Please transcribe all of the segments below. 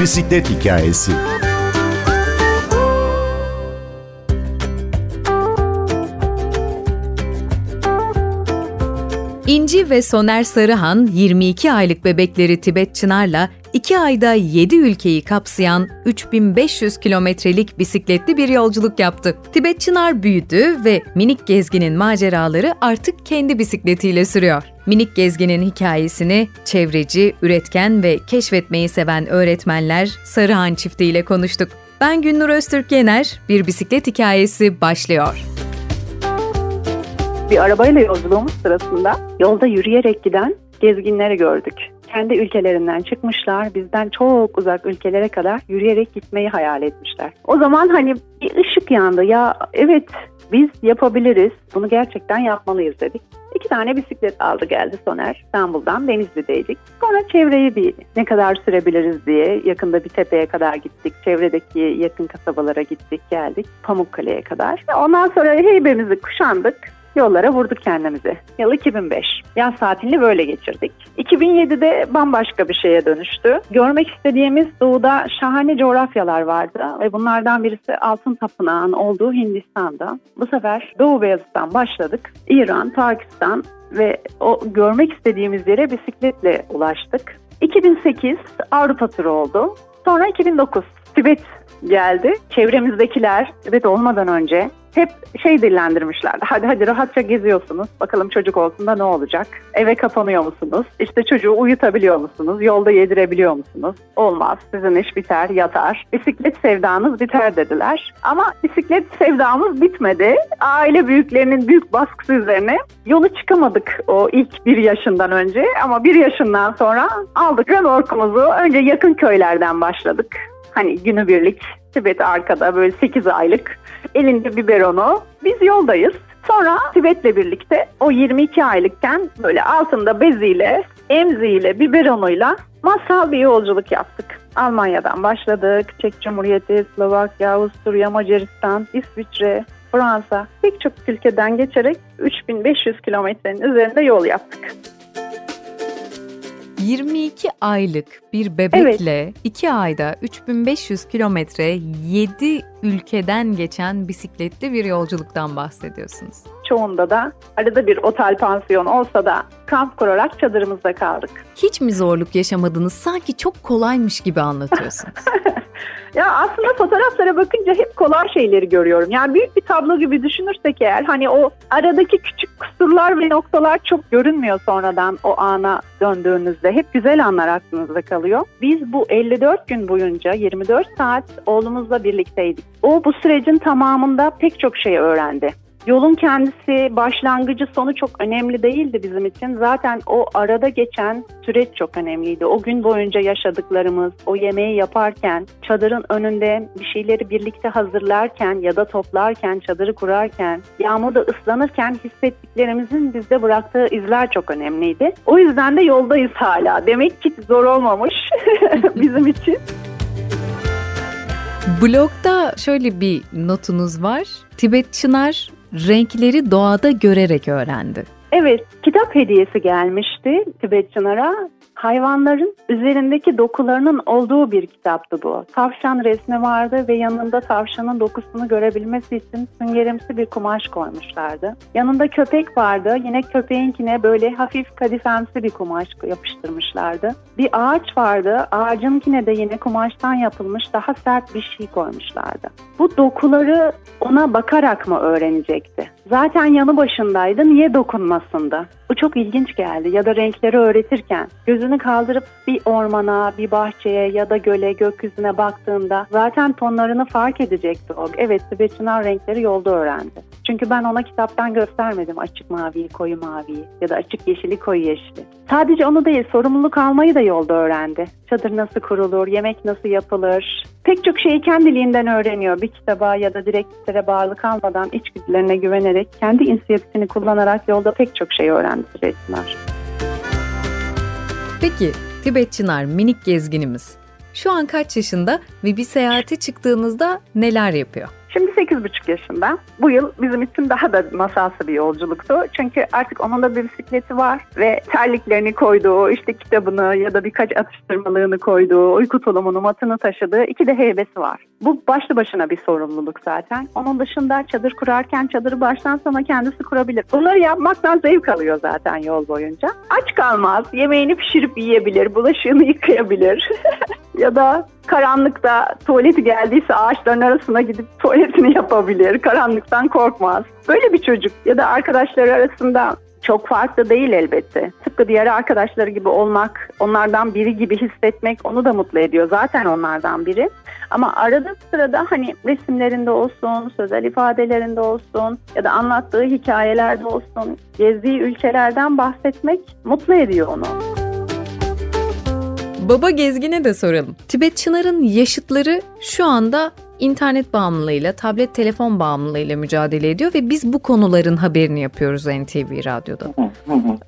Bisiklet hikayesi. İnci ve Soner Sarıhan 22 aylık bebekleri Tibet Çınar'la 2 ayda 7 ülkeyi kapsayan 3500 kilometrelik bisikletli bir yolculuk yaptı. Tibet Çınar büyüdü ve minik gezginin maceraları artık kendi bisikletiyle sürüyor. Minik gezginin hikayesini çevreci, üretken ve keşfetmeyi seven öğretmenler Sarıhan çiftiyle konuştuk. Ben Günnur Öztürk Yener, bir bisiklet hikayesi başlıyor. Bir arabayla yolculuğumuz sırasında yolda yürüyerek giden gezginleri gördük. Kendi ülkelerinden çıkmışlar, bizden çok uzak ülkelere kadar yürüyerek gitmeyi hayal etmişler. O zaman hani bir ışık yandı. Ya evet biz yapabiliriz, bunu gerçekten yapmalıyız dedik. İki tane bisiklet aldı geldi Soner İstanbul'dan Denizli'deydik. Sonra çevreyi bir ne kadar sürebiliriz diye yakında bir tepeye kadar gittik. Çevredeki yakın kasabalara gittik geldik Pamukkale'ye kadar. Ondan sonra heybemizi kuşandık yollara vurduk kendimizi. Yıl 2005. Yaz tatilini böyle geçirdik. 2007'de bambaşka bir şeye dönüştü. Görmek istediğimiz doğuda şahane coğrafyalar vardı ve bunlardan birisi Altın Tapınağı'nın olduğu Hindistan'da. Bu sefer Doğu Beyazıt'tan başladık. İran, Pakistan ve o görmek istediğimiz yere bisikletle ulaştık. 2008 Avrupa turu oldu. Sonra 2009 Tibet geldi. Çevremizdekiler Tibet olmadan önce hep şey dillendirmişlerdi. Hadi hadi rahatça geziyorsunuz. Bakalım çocuk olsun da ne olacak? Eve kapanıyor musunuz? İşte çocuğu uyutabiliyor musunuz? Yolda yedirebiliyor musunuz? Olmaz. Sizin iş biter, yatar. Bisiklet sevdanız biter dediler. Ama bisiklet sevdamız bitmedi. Aile büyüklerinin büyük baskısı üzerine yolu çıkamadık o ilk bir yaşından önce. Ama bir yaşından sonra aldık remorkumuzu. Önce yakın köylerden başladık. Hani günübirlik Tibet arkada böyle 8 aylık elinde biberonu. Biz yoldayız. Sonra Tibet'le birlikte o 22 aylıkken böyle altında beziyle, emziyle, biberonuyla masal bir yolculuk yaptık. Almanya'dan başladık. Çek Cumhuriyeti, Slovakya, Avusturya, Macaristan, İsviçre, Fransa pek çok ülkeden geçerek 3500 kilometrenin üzerinde yol yaptık. 22 aylık bir bebekle 2 evet. ayda 3500 kilometre 7 ülkeden geçen bisikletli bir yolculuktan bahsediyorsunuz. Çoğunda da arada bir otel pansiyon olsa da kamp kurarak çadırımızda kaldık. Hiç mi zorluk yaşamadınız? Sanki çok kolaymış gibi anlatıyorsunuz. Ya aslında fotoğraflara bakınca hep kolay şeyleri görüyorum. Yani büyük bir tablo gibi düşünürsek eğer hani o aradaki küçük kusurlar ve noktalar çok görünmüyor sonradan o ana döndüğünüzde. Hep güzel anlar aklınızda kalıyor. Biz bu 54 gün boyunca 24 saat oğlumuzla birlikteydik. O bu sürecin tamamında pek çok şey öğrendi. Yolun kendisi, başlangıcı, sonu çok önemli değildi bizim için. Zaten o arada geçen süreç çok önemliydi. O gün boyunca yaşadıklarımız, o yemeği yaparken, çadırın önünde bir şeyleri birlikte hazırlarken ya da toplarken, çadırı kurarken, yağmurda ıslanırken hissettiklerimizin bizde bıraktığı izler çok önemliydi. O yüzden de yoldayız hala. Demek ki zor olmamış bizim için. Blogda şöyle bir notunuz var. Tibet Çınar renkleri doğada görerek öğrendi. Evet, kitap hediyesi gelmişti Tibet Çınar'a hayvanların üzerindeki dokularının olduğu bir kitaptı bu. Tavşan resmi vardı ve yanında tavşanın dokusunu görebilmesi için süngerimsi bir kumaş koymuşlardı. Yanında köpek vardı. Yine köpeğinkine böyle hafif kadifemsi bir kumaş yapıştırmışlardı. Bir ağaç vardı. Ağacınkine de yine kumaştan yapılmış daha sert bir şey koymuşlardı. Bu dokuları ona bakarak mı öğrenecekti? Zaten yanı başındaydı. Niye dokunmasında? Bu çok ilginç geldi. Ya da renkleri öğretirken gözünü kaldırıp bir ormana, bir bahçeye ya da göle, gökyüzüne baktığında zaten tonlarını fark edecekti o. Evet, Tibetçiler renkleri yolda öğrendi. Çünkü ben ona kitaptan göstermedim açık maviyi, koyu maviyi ya da açık yeşili, koyu yeşili. Sadece onu değil, sorumluluk almayı da yolda öğrendi. Çadır nasıl kurulur, yemek nasıl yapılır, pek çok şeyi kendiliğinden öğreniyor. Bir kitaba ya da direktiflere bağlı kalmadan içgüdülerine güvenerek kendi inisiyatifini kullanarak yolda pek çok şey öğrendi Tibet Peki Tibet Çınar minik gezginimiz şu an kaç yaşında ve bir seyahate çıktığınızda neler yapıyor? Şimdi 8,5 yaşında. Bu yıl bizim için daha da masalsı bir yolculuktu. Çünkü artık onun da bir bisikleti var ve terliklerini koyduğu, işte kitabını ya da birkaç atıştırmalığını koyduğu, uyku tulumunu, matını taşıdığı iki de heybesi var. Bu başlı başına bir sorumluluk zaten. Onun dışında çadır kurarken çadırı baştan sona kendisi kurabilir. Bunları yapmaktan zevk alıyor zaten yol boyunca. Aç kalmaz, yemeğini pişirip yiyebilir, bulaşığını yıkayabilir. ya da karanlıkta tuvaleti geldiyse ağaçların arasına gidip tuvaletini yapabilir. Karanlıktan korkmaz. Böyle bir çocuk ya da arkadaşları arasında çok farklı değil elbette. Tıpkı diğer arkadaşları gibi olmak, onlardan biri gibi hissetmek onu da mutlu ediyor. Zaten onlardan biri. Ama arada sırada hani resimlerinde olsun, sözel ifadelerinde olsun ya da anlattığı hikayelerde olsun, gezdiği ülkelerden bahsetmek mutlu ediyor onu. Baba Gezgin'e de soralım. Tibet Çınar'ın yaşıtları şu anda internet bağımlılığıyla, tablet telefon bağımlılığıyla mücadele ediyor ve biz bu konuların haberini yapıyoruz NTV Radyo'da.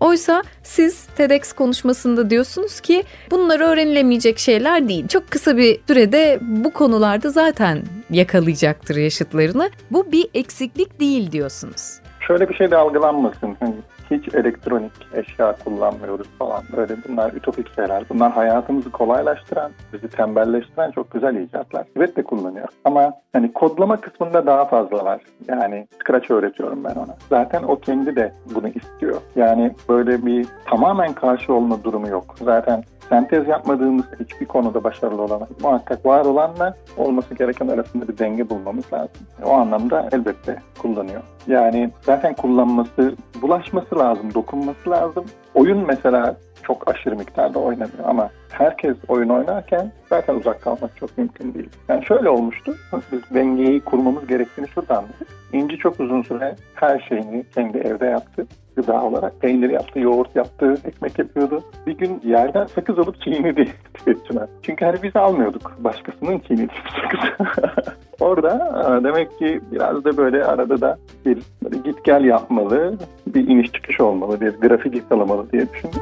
Oysa siz TEDx konuşmasında diyorsunuz ki bunlar öğrenilemeyecek şeyler değil. Çok kısa bir sürede bu konularda zaten yakalayacaktır yaşıtlarını. Bu bir eksiklik değil diyorsunuz. Şöyle bir şey de algılanmasın. Hani hiç elektronik eşya kullanmıyoruz falan. Böyle bunlar ütopik şeyler. Bunlar hayatımızı kolaylaştıran, bizi tembelleştiren çok güzel icatlar. Evet de kullanıyor. Ama hani kodlama kısmında daha fazla var. Yani Scratch öğretiyorum ben ona. Zaten o kendi de bunu istiyor. Yani böyle bir tamamen karşı olma durumu yok. Zaten sentez yapmadığımız hiçbir konuda başarılı olamayız. Muhakkak var olanla olması gereken arasında bir denge bulmamız lazım. O anlamda elbette kullanıyor. Yani zaten kullanması, bulaşması lazım, dokunması lazım. Oyun mesela çok aşırı miktarda oynanıyor ama herkes oyun oynarken zaten uzak kalmak çok mümkün değil. Yani şöyle olmuştu. Biz dengeyi kurmamız gerektiğini şuradan anladık. İnci çok uzun süre her şeyini kendi evde yaptı gıda olarak. Peynir yaptı, yoğurt yaptı, ekmek yapıyordu. Bir gün yerden sakız alıp çiğnedi tüketiciler. Çünkü hani biz almıyorduk. Başkasının çiğnediği sakız. Orada e, demek ki biraz da böyle arada da bir git gel yapmalı, bir iniş çıkış olmalı, bir grafik yakalamalı diye düşündüm.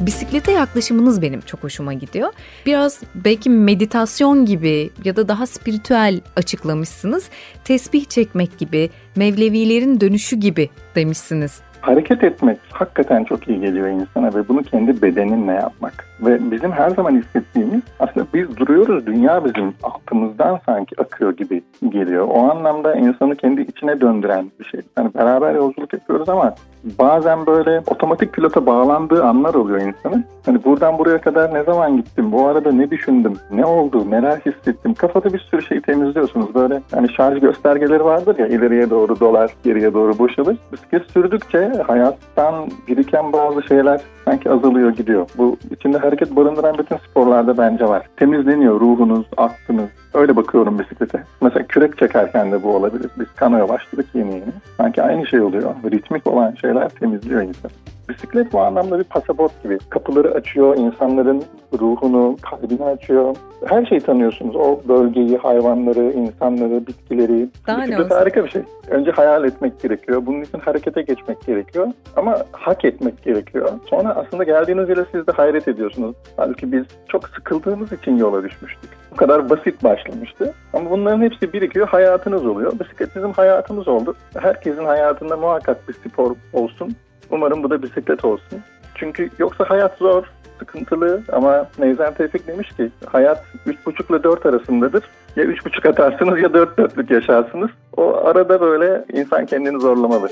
Bisiklete yaklaşımınız benim çok hoşuma gidiyor. Biraz belki meditasyon gibi ya da daha spiritüel açıklamışsınız. Tesbih çekmek gibi, Mevlevilerin dönüşü gibi demişsiniz. Hareket etmek hakikaten çok iyi geliyor insana ve bunu kendi bedeninle yapmak. Ve bizim her zaman hissettiğimiz aslında biz duruyoruz dünya bizim altımızdan sanki akıyor gibi geliyor. O anlamda insanı kendi içine döndüren bir şey. Yani beraber yolculuk yapıyoruz ama bazen böyle otomatik pilota bağlandığı anlar oluyor insanın. Hani buradan buraya kadar ne zaman gittim, bu arada ne düşündüm, ne oldu, neler hissettim. Kafada bir sürü şey temizliyorsunuz. Böyle hani şarj göstergeleri vardır ya ileriye doğru dolar, geriye doğru boşalır. Bisiklet sürdükçe hayattan biriken bazı şeyler sanki azalıyor gidiyor. Bu içinde hareket barındıran bütün sporlarda bence var. Temizleniyor ruhunuz, aklınız. Öyle bakıyorum bisiklete. Mesela kürek çekerken de bu olabilir. Biz kanoya başladık yeni yeni. Sanki aynı şey oluyor. Ritmik olan şeyler temizliyor insanı. Bisiklet bu anlamda bir pasaport gibi. Kapıları açıyor, insanların ruhunu, kalbini açıyor. Her şeyi tanıyorsunuz. O bölgeyi, hayvanları, insanları, bitkileri. Daha Bisiklet harika bir şey. Önce hayal etmek gerekiyor. Bunun için harekete geçmek gerekiyor. Ama hak etmek gerekiyor. Sonra aslında geldiğiniz yere siz de hayret ediyorsunuz. Halbuki biz çok sıkıldığımız için yola düşmüştük. Bu kadar basit başlamıştı. Ama bunların hepsi birikiyor, hayatınız oluyor. Bisiklet bizim hayatımız oldu. Herkesin hayatında muhakkak bir spor olsun. Umarım bu da bisiklet olsun. Çünkü yoksa hayat zor, sıkıntılı ama Neyzen Tevfik demiş ki hayat 3,5 ile 4 arasındadır. Ya 3,5 atarsınız ya 4 dörtlük yaşarsınız. O arada böyle insan kendini zorlamalı.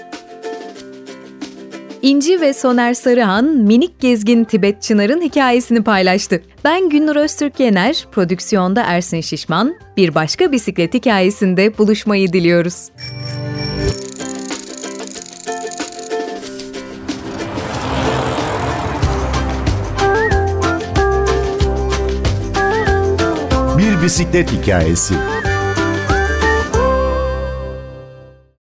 İnci ve Soner Sarıhan minik gezgin Tibet Çınar'ın hikayesini paylaştı. Ben Günnur Öztürk Yener, prodüksiyonda Ersin Şişman. Bir başka bisiklet hikayesinde buluşmayı diliyoruz. Bir bisiklet hikayesi.